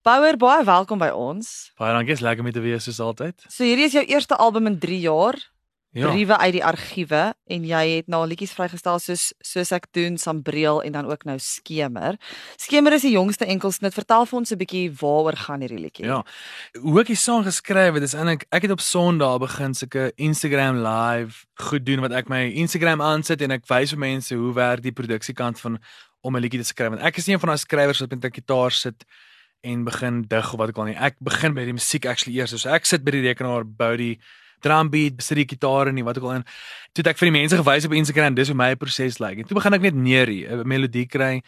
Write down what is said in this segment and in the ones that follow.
Bouwer, baie welkom by ons. Baie dankie, is lekker om te wees soos altyd. So hierdie is jou eerste album in 3 jaar. Ja. Briewe uit die argiewe en jy het nou liedjies vrygestel soos soos ek doen, Sambreel en dan ook nou Skemer. Skemer is die jongste enkelsnit. Vertel vir ons 'n bietjie waaroor gaan hierdie liedjie. Ja. Hoe ek die song geskryf het, is eintlik ek het op Sondag begin sulke Instagram live goed doen wat ek my Instagram aansit en ek wys vir mense hoe werk die produksiekant van om 'n liedjie te skryf. Want ek is nie een van daai skrywers wat met 'n gitaar sit en begin dig of wat ek al nie. Ek begin by die musiek actually eers. So ek sit by die rekenaar, bou die drum beat, besit die gitaar en wat ook al in. Toe ek vir die mense gewys op Instagram dis hoe my proses lyk. En toe begin ek net neerie, 'n melodie kry.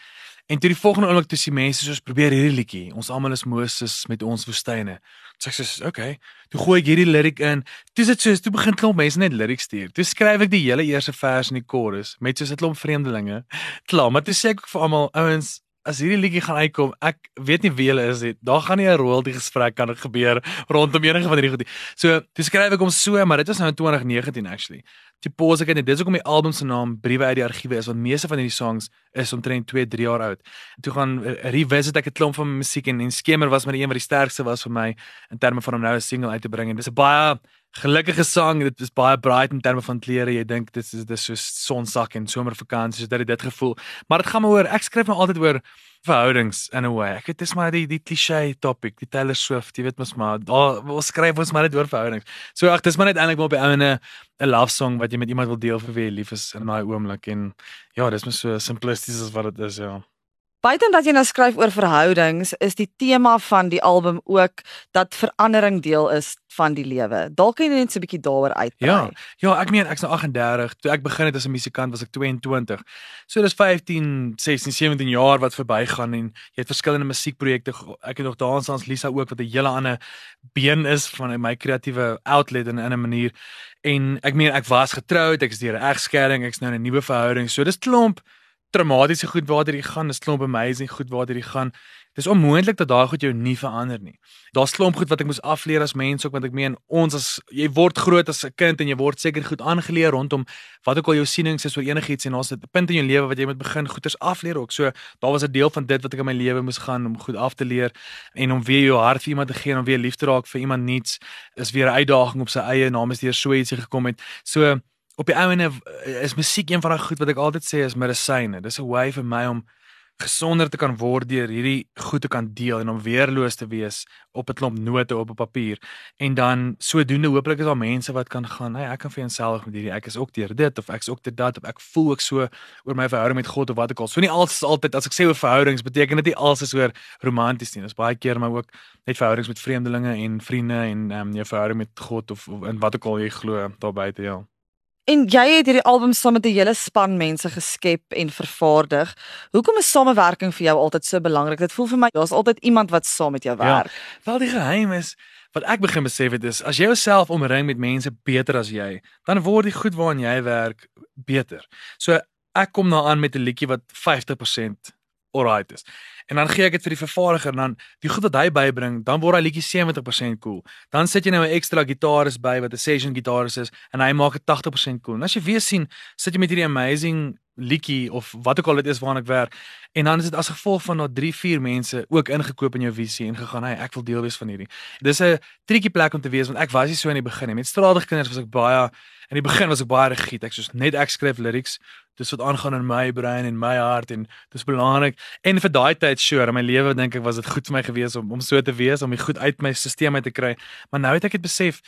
En toe die volgende oomblik toe sien mense soos probeer hierdie liedjie. Ons almal is Moses met ons woestyne. So ek sê, "Oké." Toe gooi ek hierdie lyric in. Toe sit soos toe begin klomp mense net lyrics stuur. Toe skryf ek die hele eerste vers in die chorus met soos 'n klomp vreemdelinge. Klaar, maar toe sê ek vir almal, ouens, as hierdie liedjie gaan uitkom, ek weet nie wie julle is nie. Daar gaan nie 'n royalty gesprek kan gebeur rondom enige van hierdie goed nie. So, dis skryf ek hom so, maar dit was nou in 2019 actually. Toe pause ek en dis hoekom die album se naam Briewe uit die argiewe is want meeste van hierdie songs is omtrent 2, 3 jaar oud. Toe gaan revisit ek 'n klomp van musiek en en Skemer was maar die een wat die sterkste was vir my in terme van om nou 'n single uit te bring en dis 'n baie gelukkige sang. Dit is baie bright in terme van klere. Jy dink dit is dis so sonsak en somervakansie, so dit dit gevoel. Maar dit gaan maar oor ek skryf nou altyd oor verhoudings in a way. Ek weet dis maar die die cliché topic, die Taylor Swift, jy weet mos maar, daar ons skryf ons maar net oor verhoudings. So ag, dis maar net eintlik maar op die ouene 'n love song wat jy met iemand wil deel vir wie jy lief is in daai oomblik en ja, dis maar so simplisties as wat dit is, ja. Buiten dat jy nou skryf oor verhoudings, is die tema van die album ook dat verandering deel is van die lewe. Dalk kan jy net so 'n bietjie daaroor uitbrei. Ja. Ja, ek meen ek's nou 38. Toe ek begin het as 'n musikant was ek 22. So dis 15, 16, 17 jaar wat verbygaan en jy het verskillende musiekprojekte. Ek het nog dans ans Lisa ook wat 'n hele ander been is van my kreatiewe outlet in 'n manier. En ek meen ek was getroud, ek is deur 'n egskeiding, ek's nou in 'n nuwe verhouding. So dis klomp traumatiese goed waartoe jy gaan, dis klomp amazing goed waartoe jy gaan. Dis onmoontlik dat daai goed jou nie verander nie. Daar's klomp goed wat ek moes afleer as mens ook want ek meen ons as jy word groot as 'n kind en jy word seker goed aangeleer rondom wat ook al jou sienings is oor enigiets en daar's 'n punt in jou lewe wat jy moet begin goeters afleer ook. So daar was 'n deel van dit wat ek in my lewe moes gaan om goed af te leer en om weer jou hart vir iemand te gee en om weer lief te raak vir iemand niets is weer 'n uitdaging op sy eie naam is deur so ietsie gekom het. So op die ouene is musiek een van daai goed wat ek altyd sê is medisyne. Dis 'n way vir my om gesonder te kan word deur hierdie goed te kan deel en om weerloos te wees op 'n klomp note op 'n papier. En dan sodoende hooplik is daar mense wat kan gaan, hey, ek kan vir eenself met hierdie ek is ook deur dit of ek is ook deur dat of ek voel ook so oor my verhouding met God of wat ek al. So nie alles is altyd as ek sê oor verhoudings beteken dit nie alles is oor romanties nie. Dis baie keer maar ook net verhoudings met vreemdelinge en vriende en ehm um, jou verhouding met God of, of in wat ook al jy glo daar buite ja. En jy het hierdie album saam met 'n hele span mense geskep en vervaardig. Hoekom is samewerking vir jou altyd so belangrik? Dit voel vir my daar's altyd iemand wat saam met jou werk. Ja, wel die geheim is wat ek begin besef het is as jy jouself omring met mense beter as jy, dan word die goed waaraan jy werk beter. So ek kom nou aan met 'n liedjie wat 50% alright is. En dan gee ek dit vir die vervaardiger dan die goed wat hy bybring, dan word hy liedjie 70% cool. Dan sit jy nou 'n ekstra gitaris by wat 'n session gitaris is en hy maak dit 80% cool. En as jy weer sien, sit jy met hierdie amazing liedjie of wat ook al dit is waarna ek werk en dan is dit as gevolg van dat 3, 4 mense ook ingekoop in jou visie en gegaan, "Hey, ek wil deel wees van hierdie." Dis 'n triekie plek om te wees want ek was nie so in die begin nie. Met stradige kinders was ek baie in die begin was ek baie rigied. Ek soos net ek skryf lyrics dis wat aangaan in my brein en my hart en dis belangrik. En vir daai tyd sure in my lewe dink ek was dit goed vir my gewees om om so te wees om dit goed uit my stelsel uit te kry. Maar nou het ek dit besef.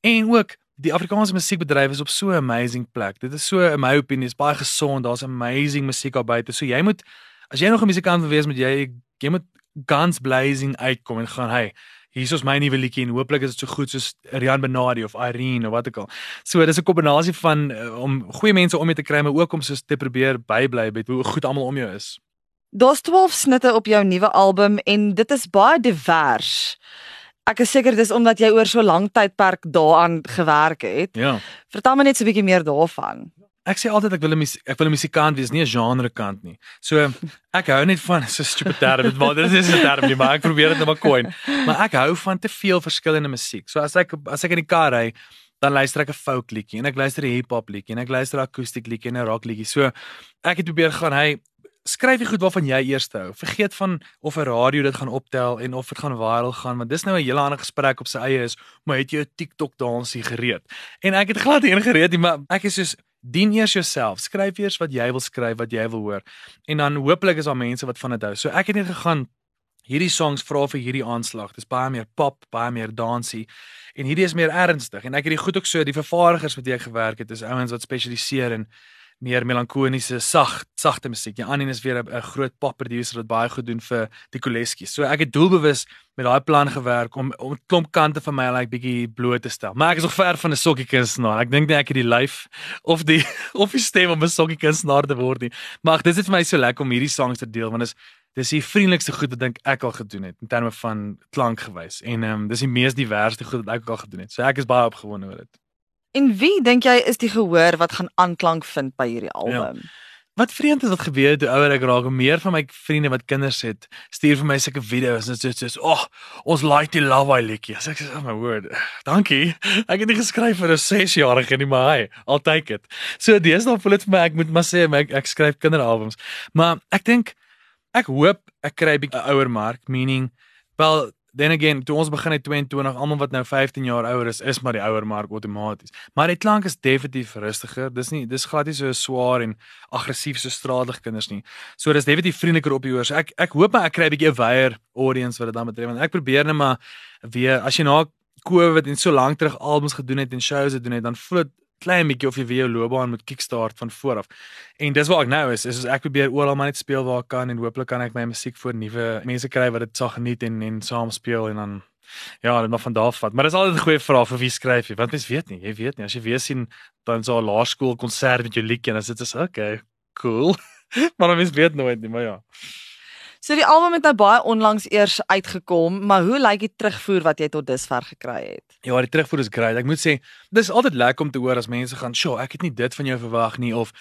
En ook die Afrikaanse musiekbedryf is op so 'n amazing plek. Dit is so in my opinie is baie gesond. Daar's amazing musiek daar buite. So jy moet as jy nog 'n musikant wil wees moet jy jy moet guns blazing uitkom en gaan hey hier is my nuwe liedjie en hooplik is dit so goed soos Rian Benadi of Irene of wat ook al. So dis 'n kombinasie van uh, om goeie mense om mee te kry maar ook om soos te probeer bybly met hoe goed almal om jou is. Daar's 12 snitte op jou nuwe album en dit is baie divers. Ek is seker dis omdat jy oor so lank tydperk daaraan gewerk het. Ja. Vertel my net so 'n bietjie meer daarvan. Ek sê altyd ek wil 'n ek wil 'n musikant wees, nie 'n genre kant nie. So ek hou net van so stupid term, maar dit is 'n term nie, maar ek probeer dit net maar coin. Maar ek hou van te veel verskillende musiek. So as ek as ek in die kar ry, dan luister ek 'n folk liedjie en ek luister 'n hip hop liedjie en ek luister 'n akoestiek liedjie en 'n rock liedjie. So ek het probeer gaan, hey, skryf jy goed waarvan jy eers hou. Vergeet van of 'n radio dit gaan optel en of dit gaan viral gaan, want dis nou 'n hele ander gesprek op sy eie is, maar het jy 'n TikTok dansie gereed? En ek het glad nie gereed nie, maar ek is soos dien eers jouself. Skryf eers wat jy wil skryf, wat jy wil hoor. En dan hopelik is daar mense wat van dit hou. So ek het net gegaan hierdie songs vra vir hierdie aanslag. Dis baie meer pop, baie meer dansie en hierdie is meer ernstig en ek het die goed ook so die vervaardigers wat jy gewerk het is ouens wat spesialiseer in meer melankoliese sag sagte musiek. Ja, Annie is weer 'n groot pop producer wat baie goed doen vir die Koleski. So ek het doelbewus met daai plan gewerk om om klomp kante van my like bietjie bloot te stel. Maar ek is nog ver van 'n sokkie kunstenaar. Ek dink nie ek het die lyf of die of die stem om 'n sokkie kunstenaar te word nie. Maar dit is vir my so lekker om hierdie songs te deel want is dis die vriendelikste goed wat dink ek al gedoen het in terme van klank gewys. En ehm um, dis die mees diverse goed wat ek al gedoen het. So ek is baie opgewonde oor dit. En wie dink jy is die gehoor wat gaan aanklank vind by hierdie album? Ja. Wat vreemd is wat gebeur toe ouer ek raak, meer van my vriende wat kinders het, stuur vir my sulke video's en dit sê, "Ag, oh, ons like die Love I liedjie." As ek sê, "Oh my word. Dankie." Ek het nie geskryf vir 'n 6-jarige nie, maar hy, I'll take it. So nou voel dit vir my ek moet maar sê ek, ek skryf kinderalbums. Maar ek dink ek hoop ek kry 'n bietjie ouer mark, meaning wel then again, toe ons begin het 22, almal wat nou 15 jaar ouer is, is maar die ouer mark outomaties. Maar die klank is definitief rustiger. Dis nie dis glad nie so swaar en aggressief so stradig kinders nie. So dis definitief vriendeliker op die oor. So ek ek hoop maar ek kry 'n bietjie 'n wyer audience wat dit dan betref want ek probeer net maar weer as jy na COVID en so lank terug albums gedoen het en shows gedoen het, dan voel dit klein bietjie of jy weer jou loopbaan moet kickstart van voor af. En dis waar ek nou is, is ek probeer oral maar net speel waar ek kan en hooplik kan ek my musiek vir nuwe mense kry wat dit sal geniet en en saam speel en dan ja, dit maar van daar af vat. Maar dis altyd 'n goeie vraag vir wie skryf jy? Want mens weet nie, jy weet nie. As jy weer sien dan so 'n laerskool konsert met jou liedjie en dan sit jy okay, cool. maar mens weet nooit nie, maar ja. So die album het nou baie onlangs eers uitgekom, maar hoe lyk die terugvoer wat jy tot dusver gekry het? Ja, die terugvoer is great. Ek moet sê, dis altyd lekker om te hoor as mense gaan, "Sjoe, ek het nie dit van jou verwag nie" of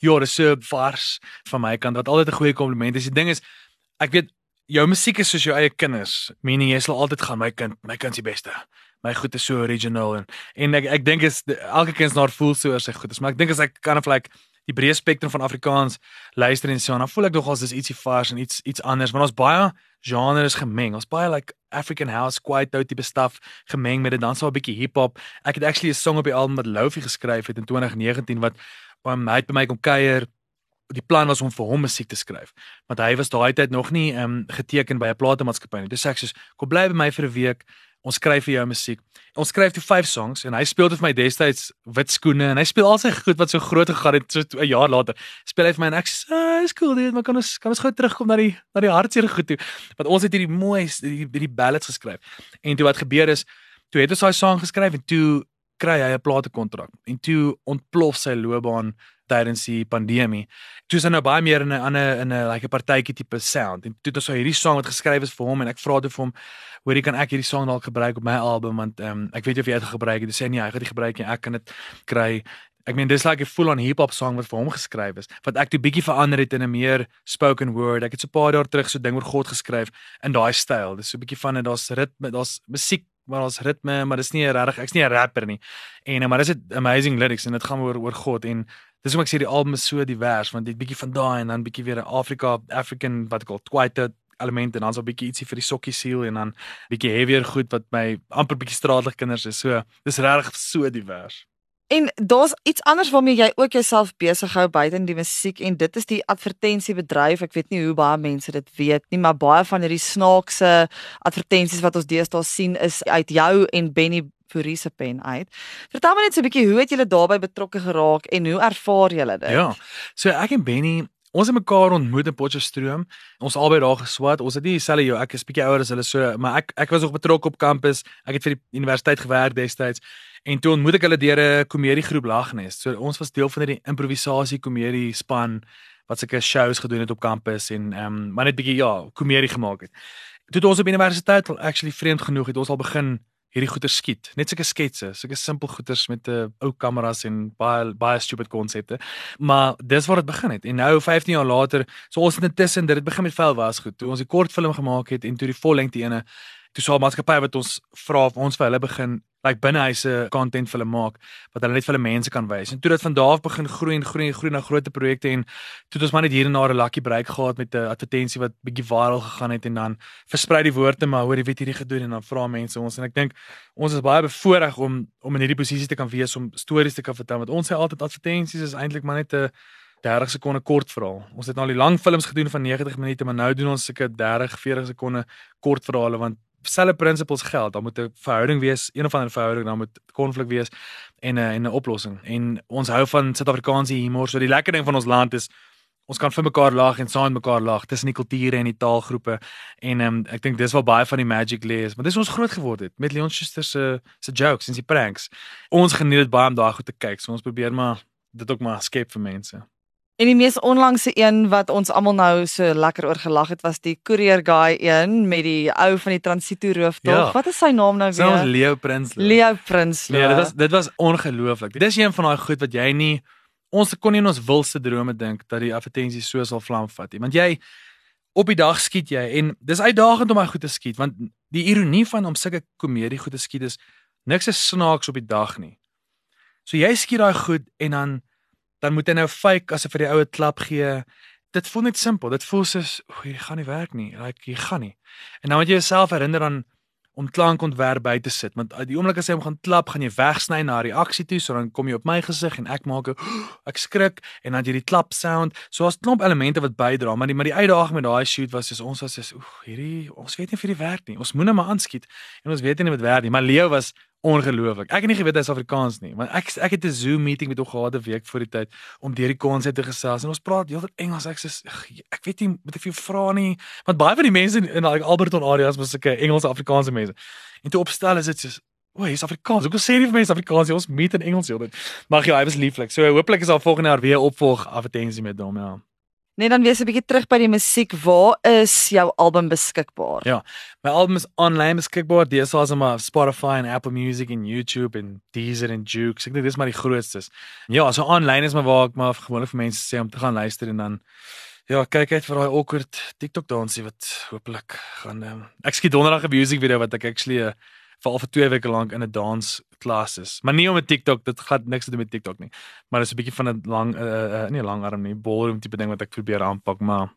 "Ja, dis so vars van my kant." Wat altyd 'n goeie kompliment is. Die ding is, ek weet jou musiek is soos jou eie kinders. Meaning jy sal altyd gaan, "My kind, my kind is die beste." My goed is so original en en ek ek dink is elke kind se voel so oor sy goed is, maar ek dink as ek kan of like die breë spektrum van Afrikaans luister en so en dan voel ek nogals dis ietsie vars en iets iets anders want ons baie genres gemeng. Ons baie like African house, quiet out tipe stuff gemeng met dit dan so 'n bietjie hip-hop. Ek het actually 'n song op die album wat Lofi geskryf het in 2019 wat um, hy het by my kom kuier. Die plan was om vir hom musiek te skryf, want hy was daai tyd nog nie um, geteken by 'n platenmaatskappy nie. Dis ek sê, "Kom bly by my vir 'n week ons skryf vir jou musiek. Ons skryf toe 5 songs en hy speel dit vir my destyds wit skoene en hy speel al sy goed wat so groot gegaan het so 'n jaar later. Speel hy vir my en ek sê, oh, "Is cool, dit, maar kan ons kan ons gou terugkom na die na die hartseer goed toe." Want ons het hierdie mooi hierdie hierdie ballads geskryf. En toe wat gebeur is, toe het ons daai song geskryf en toe kry hy 'n platekontrak en toe ontplof sy loopbaan tydens die pandemie. Toe is hy nou baie meer in 'n ander in 'n like 'n partytjie tipe sound. En toe het ons so hierdie song wat geskryf is vir hom en ek vra toe vir hom, "Hoorie, kan ek hierdie song dalk gebruik op my album want ehm um, ek weet jy of jy dit gebruik." Hy sê nee, hy gaan dit gebruik en ek kan dit kry. Ek meen dis like 'n full on hip hop song wat vir hom geskryf is. Wat ek toe bietjie verander het in 'n meer spoken word. Ek het so 'n paar jaar terug so ding oor God geskryf in daai styl. Dis so 'n bietjie van dit daar's ritme, daar's musiek maar ons ritme, maar dis nie regtig ek's nie 'n rapper nie. En maar dis 'n amazing lyrics en dit gaan oor oor God en dis hoekom ek sê die album is so divers want dit bietjie van daai en dan bietjie weer 'n Afrika African wat ek al twyte element en dan so 'n bietjie ietsie vir die sokkie siel en dan bietjie heavier goed wat my amper bietjie straatlig kinders is. So dis regtig so divers. En daar's iets anders waarmee jy ook jouself besig hou buite die musiek en dit is die advertensiebedryf. Ek weet nie hoe baie mense dit weet nie, maar baie van hierdie snaakse advertensies wat ons deesdae sien is uit jou en Benny Fourie se pen uit. Vertel my net so 'n bietjie hoe het julle daarbey betrokke geraak en hoe ervaar julle dit? Ja. So ek en Benny Ons het mekaar ontmoet in Potchefstroom. Ons albei daar geswat. Ons het nie dieselfde jou, ek is bietjie ouer as hulle so, maar ek ek was nog betrokke op kampus. Ek het vir die universiteit gewerk destyds. En toe ontmoet ek hulle deur 'n komediegroep Lagnes. So ons was deel van die improvisasie komedie span wat sulke shows gedoen het op kampus en ehm um, maar net bietjie ja, komedie gemaak het. Toe toe ons op universiteit actually vreemd genoeg het ons al begin hierdie goeie skiet. Net sulke sketse, sulke simpel goeters met 'n uh, ou kameras en baie baie stupid konsepte. Maar dis waar dit begin het. En nou 15 jaar later, so ons het intussen dit het begin met vel was goed. Toe ons die kortfilm gemaak het en toe die vollengte ene toe sou maatskappy wat ons vra of ons vir hulle begin like binnehuise content vir hulle maak wat hulle net vir hulle mense kan wys. En toe dit van daar af begin groei en groei en groei na groter projekte en toe het ons maar net hier en daar 'n lucky break gehad met 'n advertensie wat bietjie viral gegaan het en dan versprei die woorde maar hoor jy weet hierdie gedoen en dan vra mense ons en ek dink ons is baie bevoordeel om om in hierdie posisie te kan wees om stories te kan vertel want ons sê altyd advertensies is eintlik maar net 'n 30 sekonde kort verhaal. Ons het nou al die lang films gedoen van 90 minute, maar nou doen ons seker 30, 40 sekonde kort verhale want selfe principles geld. Daar moet 'n verhouding wees, een of ander verhouding, dan moet konflik wees en 'n en 'n oplossing. En ons hou van Suid-Afrikaanse humor. So die lekker ding van ons land is ons kan vir mekaar lag en saam mekaar lag tussen die kulture en die taalgroepe. En um, ek dink dis wel baie van die magic lees, want dis ons groot geword het met Leon Schuster se se jokes en sy pranks. Ons geniet dit baie om daai goed te kyk. So ons probeer maar dit ook maar skep vir mense. En die mees onlangse een wat ons almal nou so lekker oor gelag het was die courier guy een met die ou van die transito rooftog. Ja. Wat is sy naam nou weer? Ons Leo Prins. Leo Prins. Nee, dit was dit was ongelooflik. Dit is een van daai goed wat jy nie ons kon nie in ons wilste drome dink dat die advertensie so sal vlam vat nie. Want jy op die dag skiet jy en dis uitdagend om daai goed te skiet want die ironie van om sulke komedie goed te skiet is niks is snaaks op die dag nie. So jy skiet daai goed en dan dan moet hy nou fake asof vir die oue klap gee. Dit voel net simpel. Dit voel soos, "O, hier gaan nie werk nie. Like hier gaan nie." En dan moet jy jouself herinner aan om klankontwerp by te sit want die oomblik as jy hom gaan klap gaan jy wegsny na reaksie toe so dan kom jy op my gesig en ek maak 'n ek skrik en dan jy die klap sound so as klomp elemente wat bydra maar die maar die uitdaging met daai shoot was soos ons was soos oef hierdie ons weet nie vir die werk nie ons moet net maar aanskiet en ons weet nie wat werk nie maar Leo was ongelooflik. Ek het nie geweet hy is Afrikaans nie, want ek ek het 'n Zoom meeting met hom gehad 'n week voor die tyd om deur die konsep te gesels en ons praat heeltyd Engels. Ek sê ek weet nie moet ek vir jou vra nie, want baie van die mense in, like Alberton areas was sulke Engels Afrikaanse mense. En toe opstel is dit soos O, hy's Afrikaans. Ek wil sê nie vir mense Afrikaans, ons meet in Engels heeltyd. Maar ja, hy was lieflik. So hopelik is daar volgende jaar weer opvolg advertensie met hom, ja. Net dan weer 'n bietjie terug by die musiek. Waar is jou album beskikbaar? Ja, my album is online beskikbaar. Dis also op Spotify en Apple Music en YouTube en Deezer en Joox. Ek dink dis maar die grootste. Ja, so online is maar waar ek maar gewoonlik vir mense sê om te gaan luister en dan ja, kyk uit vir daai awkward TikTok dansie wat hopelik gaan um, ek skiet donderdag 'n music video wat ek actually uh, vir al vir 2 weke lank in 'n dans klas is. Maar nie om 'n TikTok, dit gaan niks te doen met TikTok nie. Maar dis 'n bietjie van 'n lang uh, uh, nie 'n lang arm nie, ballroom tipe ding wat ek probeer aanpak, maar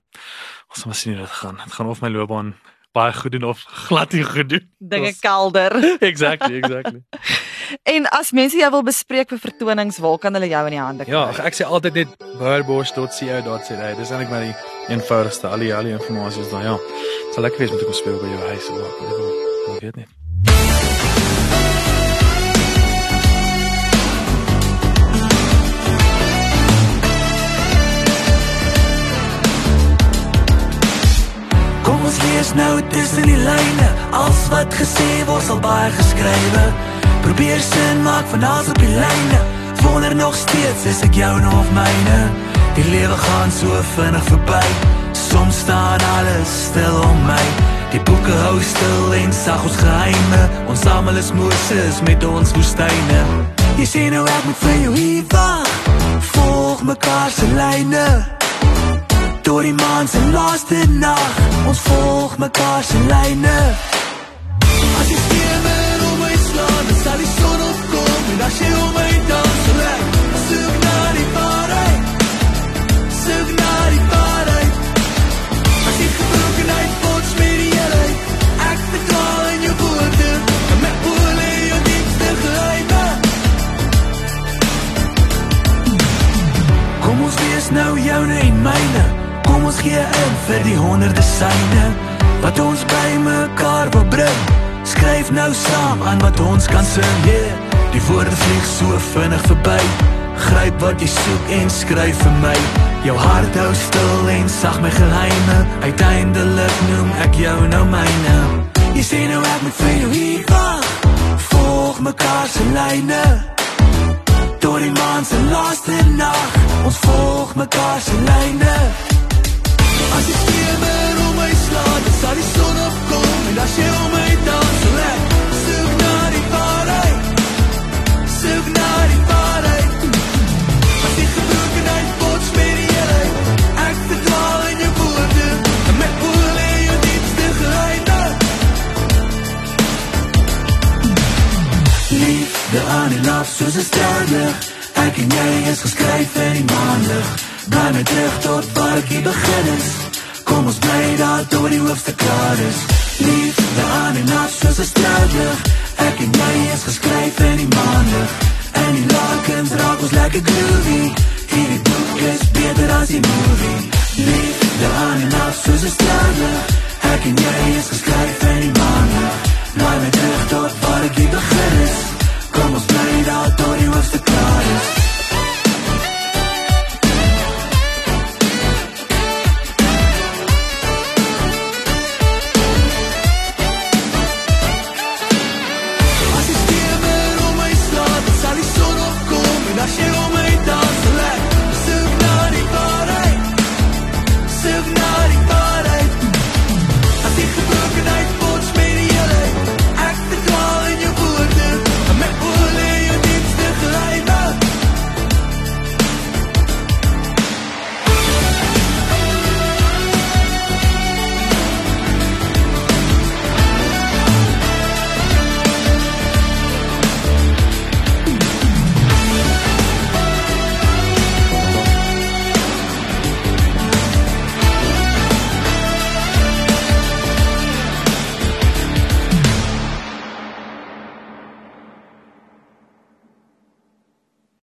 ons moet sien hoe dit gaan. Dit gaan of my loopbaan baie goed doen of glad nie goed doen. Dinge kelder. exactly, exactly. en as mense jou wil bespreek vir vertonings, waar kan hulle jou in die hande kry? Ja, ek sê altyd net birdbosch.co.za. Dis eintlik maar die eenvoudigste al die al die inligting is daar, ja. Sal ek weet met ek speel by jou huis of wat, ek weet nie. Lees nou tussen die lyne. Als wat gesê word sal baie geskrywe. Probeer sin maak van alles op die lyne. Wonder nog steeds is ek jou nog myne? Die lewe gaan so vinnig verby. Soms staan alles stil om my. Die boeke hou stil en sag ons geheime. Ons almal is Moses met ons woestyne. Jy sê nou ek moet vir jou hier wacht. Volg mekaar se lyne Door die maan se laaste nag Ons volg mekaar se lyne. As jy stemme om my slaan Dan sal die son opkom En as jy om my dans so ek Soek gee in vir die honderde syne Wat ons by mekaar wil bring. Skryf nou saam aan wat ons kan sing. Yeah. Die woorde vlieg so vinnig verby. Gryp wat jy soek en skryf vir my. Jou hart hou stil en sag my geheime. Uiteindelik noem ek jou nou myne. Jy sê nou ek moet vir jou hier wacht. Volg mekaar sy lyne. Door die maan sy laaste nacht. Ons volg mekaar sy lyne As die stemme om my slaan, dan sal die son opkom En as jy om my dans, sal ek soek na die waarheid. Soek na die waarheid. As die gebrokenheid bots met die heelheid Ek verdwaal in jou woorde En met woorde jou diepste geheime Liefde aan en af soos 'n sterlig Ek en jy is geskryf in die maanlig Bly my terug tot waar ek hier begin is. Kom ons bly daar tot die hoofste klaar is. Liefde aan en af soos een straatlig Ek en jy is geskryf in die maandig En die lakens raak ons lekker groovy. Hierdie boek is beter as die movie. Liefde aan en af soos een straatlig Ek en jy is geskryf in die maandig Bly my terug tot waar ek hier begin is. Kom ons bly daar tot die hoofste klaar is